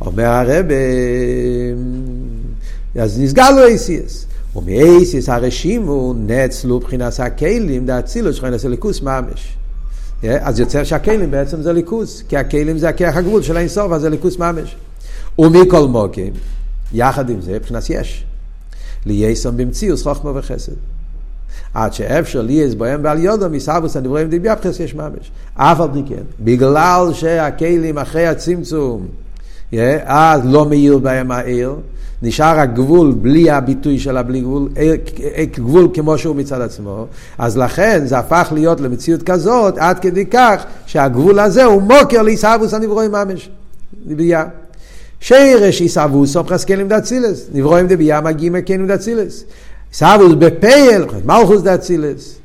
אומר הרב, אז נסגר לו אייסיס. ומאייסיס הרשימו נצלו מבחינת הכלים דאצילוס שכן ליכוס ממש. אז יוצא שהכלים בעצם זה ליכוס, כי הכלים זה הכיח הגבול של האינסוף, אז זה ליכוס ממש. ומכל מוקים, יחד עם זה, מבחינת יש. ליאסון במציאוס חוכמה וחסד. עד שאפשר ליאס בוהם ועל יודו מסבוס הנברואים דיביאבחס יש ממש. אף על פי כן, בגלל שהכלים אחרי הצמצום, אז לא מאיר בהם העיר, נשאר הגבול בלי הביטוי של הבלי גבול, אה, אה, גבול כמו שהוא מצד עצמו, אז לכן זה הפך להיות למציאות כזאת, עד כדי כך שהגבול הזה הוא מוקר לעיסאוווס הנברואים ממש, דבייה. שירש עיסאוווס פרס כלים דאצילס, נברואים דבייה מגיעים מכלים דאצילס. עיסאוווס בפייל, מלכוס דאצילס.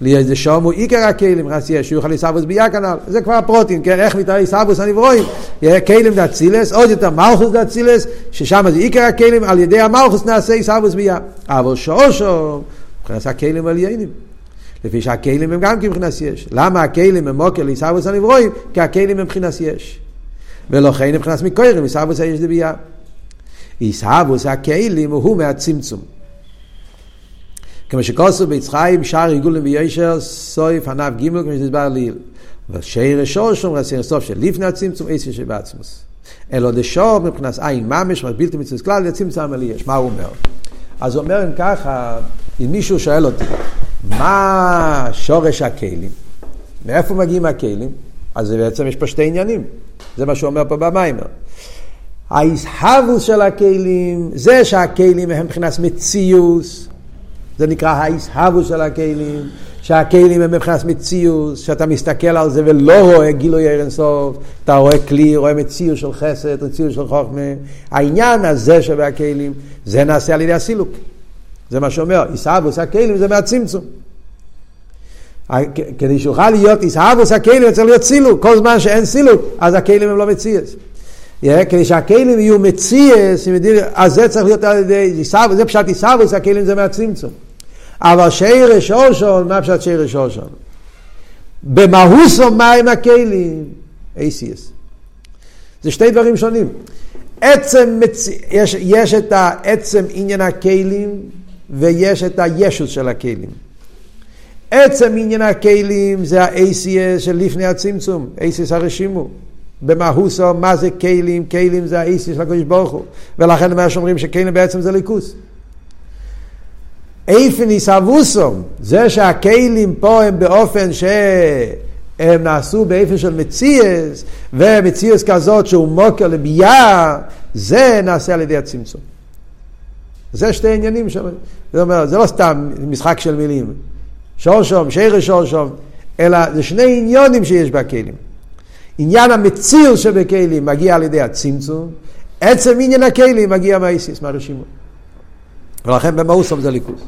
לי איזה שומו עיקר הכלים, רס יש, יוכל לסבוס ביה כנ"ל, זה כבר הפרוטין, כן, איך מתאר סבוס הנברואים, כלים דאצילס, עוד יותר מלכוס דאצילס, ששם זה עיקר הכלים, על ידי המלכוס נעשה סבוס ביה. אבל שושו, מבחינת הכלים עליינים. לפי שהכלים הם גם כמבחינת יש. למה הכלים הם מוקר לסבוס הנברואים? כי הכלים הם מבחינת יש. ולכן מבחינת מקוירים, סבוס יש דביה. סבוס הכלים הוא מהצמצום. כמו שכוסו ביצחיים, שער עיגולים וישר, סויף ענף ג' כמו שתסבר ליל. ושער שורשום רסיר סוף של לפני הצמצום, עשר שבעצמוס. אלא דשור מבחינת עין ממש, בלתי מצוות כלל, לצמצם עלי יש. מה הוא אומר? אז הוא אומר אם ככה, אם מישהו שואל אותי, מה שורש הכלים? מאיפה מגיעים הכלים? אז בעצם יש פה שתי עניינים. זה מה שהוא אומר פה במיימר. ההסהבוס של הכלים, זה שהכלים הם מבחינת מציוס, זה נקרא האיסהבו של הכלים, שהכלים הם מבחינת מציאות, שאתה מסתכל על זה ולא רואה גילוי ערן סוף, אתה רואה כלי, רואה מציאות של חסד, מציאות של חוכמה. העניין הזה שבהכלים, זה נעשה על ידי הסילוק. זה מה שאומר, איסהבוס הכלים זה מהצמצום. כדי שיוכל להיות איסהבוס הכלים צריך להיות סילוק, כל זמן שאין סילוק, אז הכלים הם לא מציאות. Yeah, כדי שהכלים יהיו מציאס, אז זה צריך להיות על ידי, זה פשט איסאוויס, הכלים זה מהצמצום. אבל שירש אושון, מה פשט שירש אושון? במהוסו מים הכלים, ACS. זה שתי דברים שונים. עצם. יש, יש את העצם עניין הכלים ויש את הישוס של הכלים. עצם עניין הכלים זה ה-ACS של לפני הצמצום, ACS הרשימו. במהוסו, מה זה כלים? כלים זה ה-ACS של הקדוש ברוך הוא. ולכן מה שאומרים שכלים בעצם זה ליכוס. איפניס אבוסום, זה שהכלים פה הם באופן שהם נעשו באופן של מציאס, ומציאס כזאת שהוא מוקר לביאה, זה נעשה על ידי הצמצום. זה שתי עניינים שם, זה אומר, זה לא סתם משחק של מילים. שורשום, שירי שורשום, אלא זה שני עניונים שיש בכלים. עניין המציאות שבכלים מגיע על ידי הצמצום, עצם עניין הכלים מגיע מהאיסיס, מהרשימות. ולכן במאוסום זה ליכוז.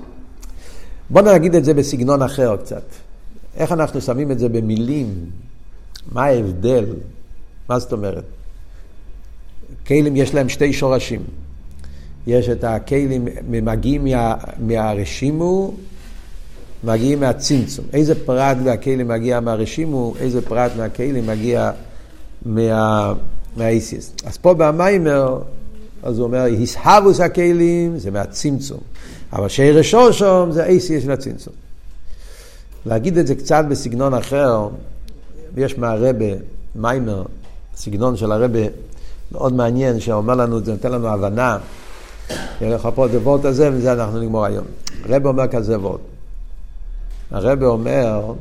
בואו נגיד את זה בסגנון אחר קצת. איך אנחנו שמים את זה במילים? מה ההבדל? מה זאת אומרת? כלים יש להם שתי שורשים. יש את הכלים, מגיעים מה, מהרשימו, מגיעים מהצמצום. איזה פרט מהכלים מגיע מהרשימו, איזה פרט מהכלים מגיע מה, מהאיסיס. אז פה במיימר, אז הוא אומר, הסהבוס הכלים זה מהצמצום. אבל שרש שורשום זה אייסי של הצמצום. להגיד את זה קצת בסגנון אחר, יש מהרבה, מיימר, סגנון של הרבה מאוד מעניין, שאומר לנו זה, נותן לנו הבנה. פה את הוורט הזה, וזה אנחנו נגמור היום. הרב אומר כזה וורט. הרב אומר,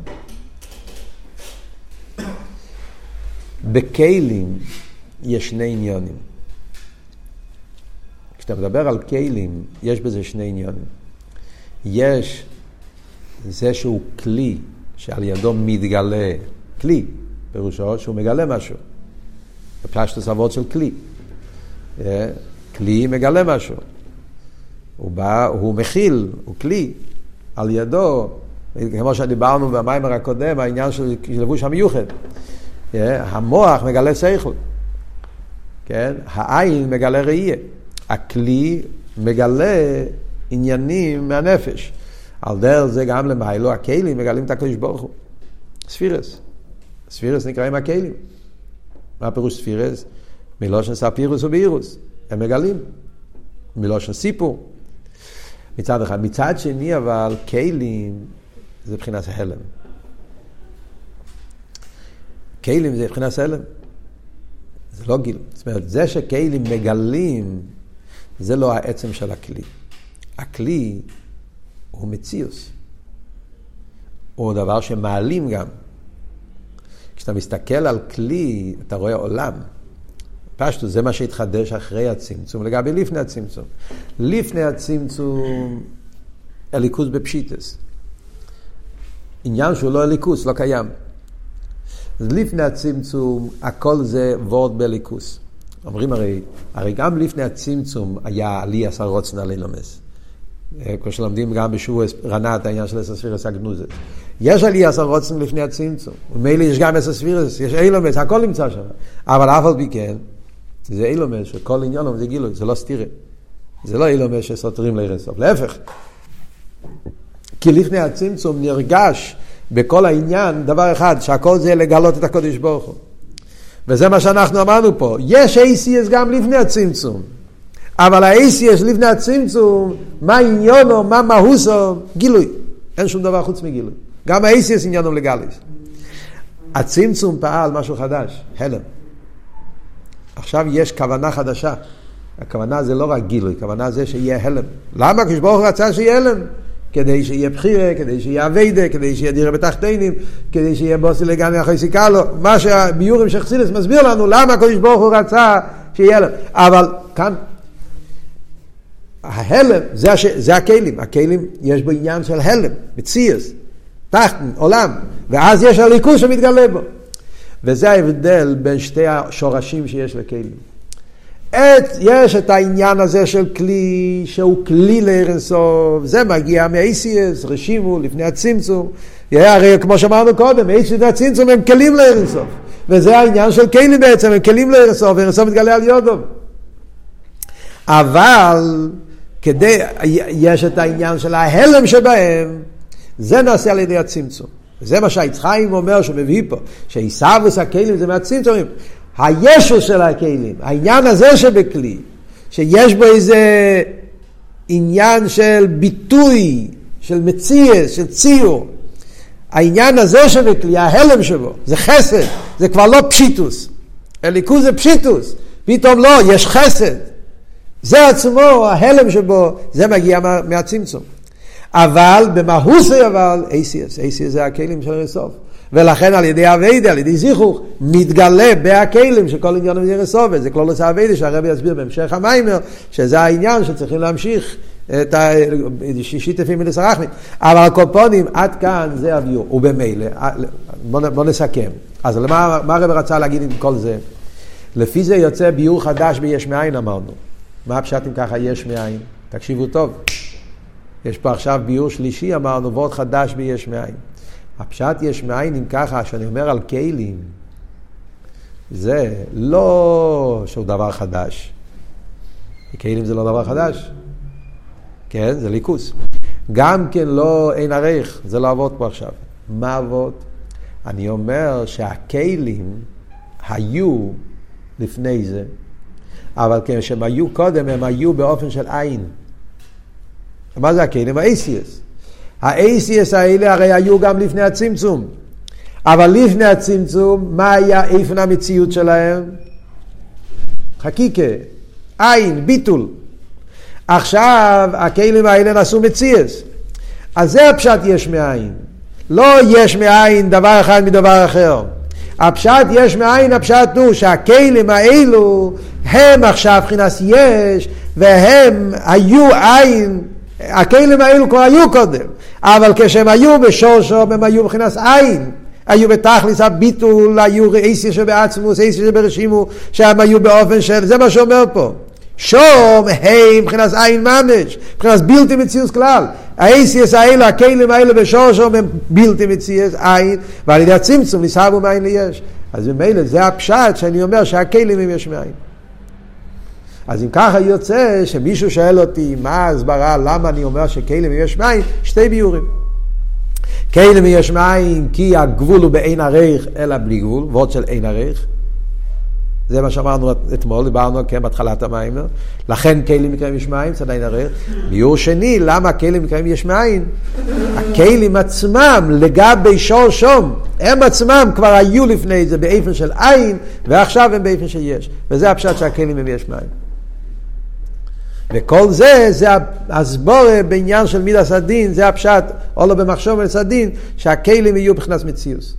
בכלים יש שני עניונים. כשאתה מדבר על כלים, יש בזה שני עניונים. יש זה שהוא כלי שעל ידו מתגלה, כלי, פירושו שהוא מגלה משהו. בפשטוס אבות של כלי. אה, כלי מגלה משהו. הוא בא, הוא מכיל, הוא כלי. על ידו, כמו שדיברנו במיימר הקודם, העניין של לבוש המיוחד. אה, המוח מגלה שכל. כן? העין מגלה ראייה. הכלי מגלה עניינים מהנפש. על דרך זה גם למיילו, הכלים מגלים את הקדוש ברוך הוא. ספירס. ספירס נקראים הכלים. מה פירוש ספירס? מלושן ספירוס ובאירוס. הם מגלים. מלושן סיפור. מצד אחד. מצד שני אבל, כלים זה מבחינת ההלם. כלים זה מבחינת ההלם. זה לא גיל. זאת אומרת, זה שכלים מגלים, זה לא העצם של הכלי. הכלי הוא מציאוס. הוא דבר שמעלים גם. כשאתה מסתכל על כלי, אתה רואה עולם. פשטו, זה מה שהתחדש אחרי הצמצום, לגבי לפני הצמצום. לפני הצמצום, הליכוז בפשיטס. עניין שהוא לא הליכוס, לא קיים. לפני הצמצום, הכל זה וורד בליכוס. אומרים הרי, הרי גם לפני הצמצום היה עלי עשר רוצנה לילומס. אה, כמו שלומדים גם בשבוע רנת, העניין של עשר ספירס הגנוזת. יש עלי עשר רוצן לפני הצמצום, ומילא יש גם עשר ספירס, יש אילומס, הכל נמצא שם. אבל אף על פי כן, זה אילומס שכל עניון זה גילוי, זה לא סתירה. זה לא אילומס שסותרים לערסוף, להפך. כי לפני הצמצום נרגש בכל העניין דבר אחד, שהכל זה לגלות את הקודש ברוך הוא. וזה מה שאנחנו אמרנו פה, יש ACS גם לפני הצמצום. אבל ה-ACS לפני הצמצום, מה עניונו, מה מהוסו, גילוי. אין שום דבר חוץ מגילוי. גם ה-ACS עניינו לגליס. הצמצום פעל משהו חדש, הלם. עכשיו יש כוונה חדשה. הכוונה זה לא רק גילוי, הכוונה זה שיהיה הלם. למה כשברוך הוא רצה שיהיה הלם? כדי שיהיה בחירה, כדי שיהיה אביידה, כדי שיהיה דירה בתחתינים, כדי שיהיה בוסי לגני אחרי סיכלו. מה שהביורים של חסילס מסביר לנו למה הקדוש ברוך הוא רצה שיהיה הלם. אבל כאן, ההלם זה, הש... זה הכלים. הכלים יש בו עניין של הלם, מציאס, תחתן, עולם. ואז יש הליכוז שמתגלה בו. וזה ההבדל בין שתי השורשים שיש לכלים. את, יש את העניין הזה של כלי שהוא כלי לארנסוף, זה מגיע מ-ACS, רשימו לפני הצמצום, הרי כמו שאמרנו קודם, ACS לפני הצמצום הם כלים לארנסוף, וזה העניין של כלים בעצם, הם כלים לארנסוף, וארנסוף מתגלה על יודום. אבל כדי, יש את העניין של ההלם שבהם, זה נעשה על ידי הצמצום. וזה מה שהיצחיים אומר, שהוא מביא פה, שעיסאוויס הכלים זה מהצמצומים. הישו של הכלים, העניין הזה שבכלי, שיש בו איזה עניין של ביטוי, של מציאס, של ציור. העניין הזה שבכלי, ההלם שבו, זה חסד, זה כבר לא פשיטוס. הליכוז זה פשיטוס, פתאום לא, יש חסד. זה עצמו, ההלם שבו, זה מגיע מה, מהצמצום. אבל במהוסי אבל, ACS, ACS זה הכלים של הסוף. ולכן על ידי אביידה, על ידי זיכוך, מתגלה בהכלים שכל עניין הוא ירס עובד. זה כלולוס אביידה שהרבי יסביר בהמשך המיימר, שזה העניין שצריכים להמשיך את השישית לפי מלס הרחמית. אבל הקופונים, עד כאן זה הביור. ובמילא, בוא, בוא נסכם. אז למה, מה הרבי רצה להגיד עם כל זה? לפי זה יוצא ביור חדש ביש מאין אמרנו. מה הפשט אם ככה יש מאין? תקשיבו טוב. יש פה עכשיו ביור שלישי אמרנו, ועוד חדש ביש מאין. הפשט יש מאין אם ככה, שאני אומר על כלים, זה לא שהוא דבר חדש. כלים זה לא דבר חדש. כן, זה ליכוס. גם כן לא אין ערך, זה לא אבות פה עכשיו. מה אבות? אני אומר שהכלים היו לפני זה, אבל כשהם היו קודם, הם היו באופן של עין. מה זה הכלים? האייסיאס. האייסיאס האלה הרי היו גם לפני הצמצום. אבל לפני הצמצום, מה היה איפן המציאות שלהם? חקיקה, עין, ביטול. עכשיו הכלים האלה נעשו מציאס. אז זה הפשט יש מאין. לא יש מאין דבר אחד מדבר אחר. הפשט יש מאין, הפשט הוא שהכלים האלו הם עכשיו מבחינת יש, והם היו עין, הכלים האלו כבר היו קודם, אבל כשהם היו בשורשו הם היו מבחינת עין. היו בתכלס הביטול, היו אייסי שבעצמוס, אייסי שברשימו, שהם היו באופן של, זה מה שאומר פה. שום, היי, מבחינת עין ממש, מבחינת בלתי מציאוס כלל. האייסיאס האלה, הכלים האלה בשורשום הם בלתי מציאוס עין, ועל ידי הצמצום נסהבו מאין ליש. אז ממילא זה הפשט שאני אומר שהכלים הם יש מאין. אז אם ככה יוצא שמישהו שואל אותי מה ההסברה, למה אני אומר שכלים יש מאין, שתי ביורים. כלים יש מאין כי הגבול הוא באין ערך אלא בלי גבול, ועוד של אין ערך. זה מה שאמרנו אתמול, דיברנו כן בהתחלת המים, לכן כלים מקרים יש מים, זה עדיין ערך. ביור שני, למה כלים מקרים יש מים? הכלים עצמם, לגבי שור שום, הם עצמם כבר היו לפני זה באיפן של עין, ועכשיו הם באיפן של יש. וזה הפשט שהכלים הם יש מים. וכל זה, זה הסבורה בעניין של מידס הדין, זה הפשט, או לא במחשוב מידס הדין, שהכלים יהיו מבחינת מציאוס.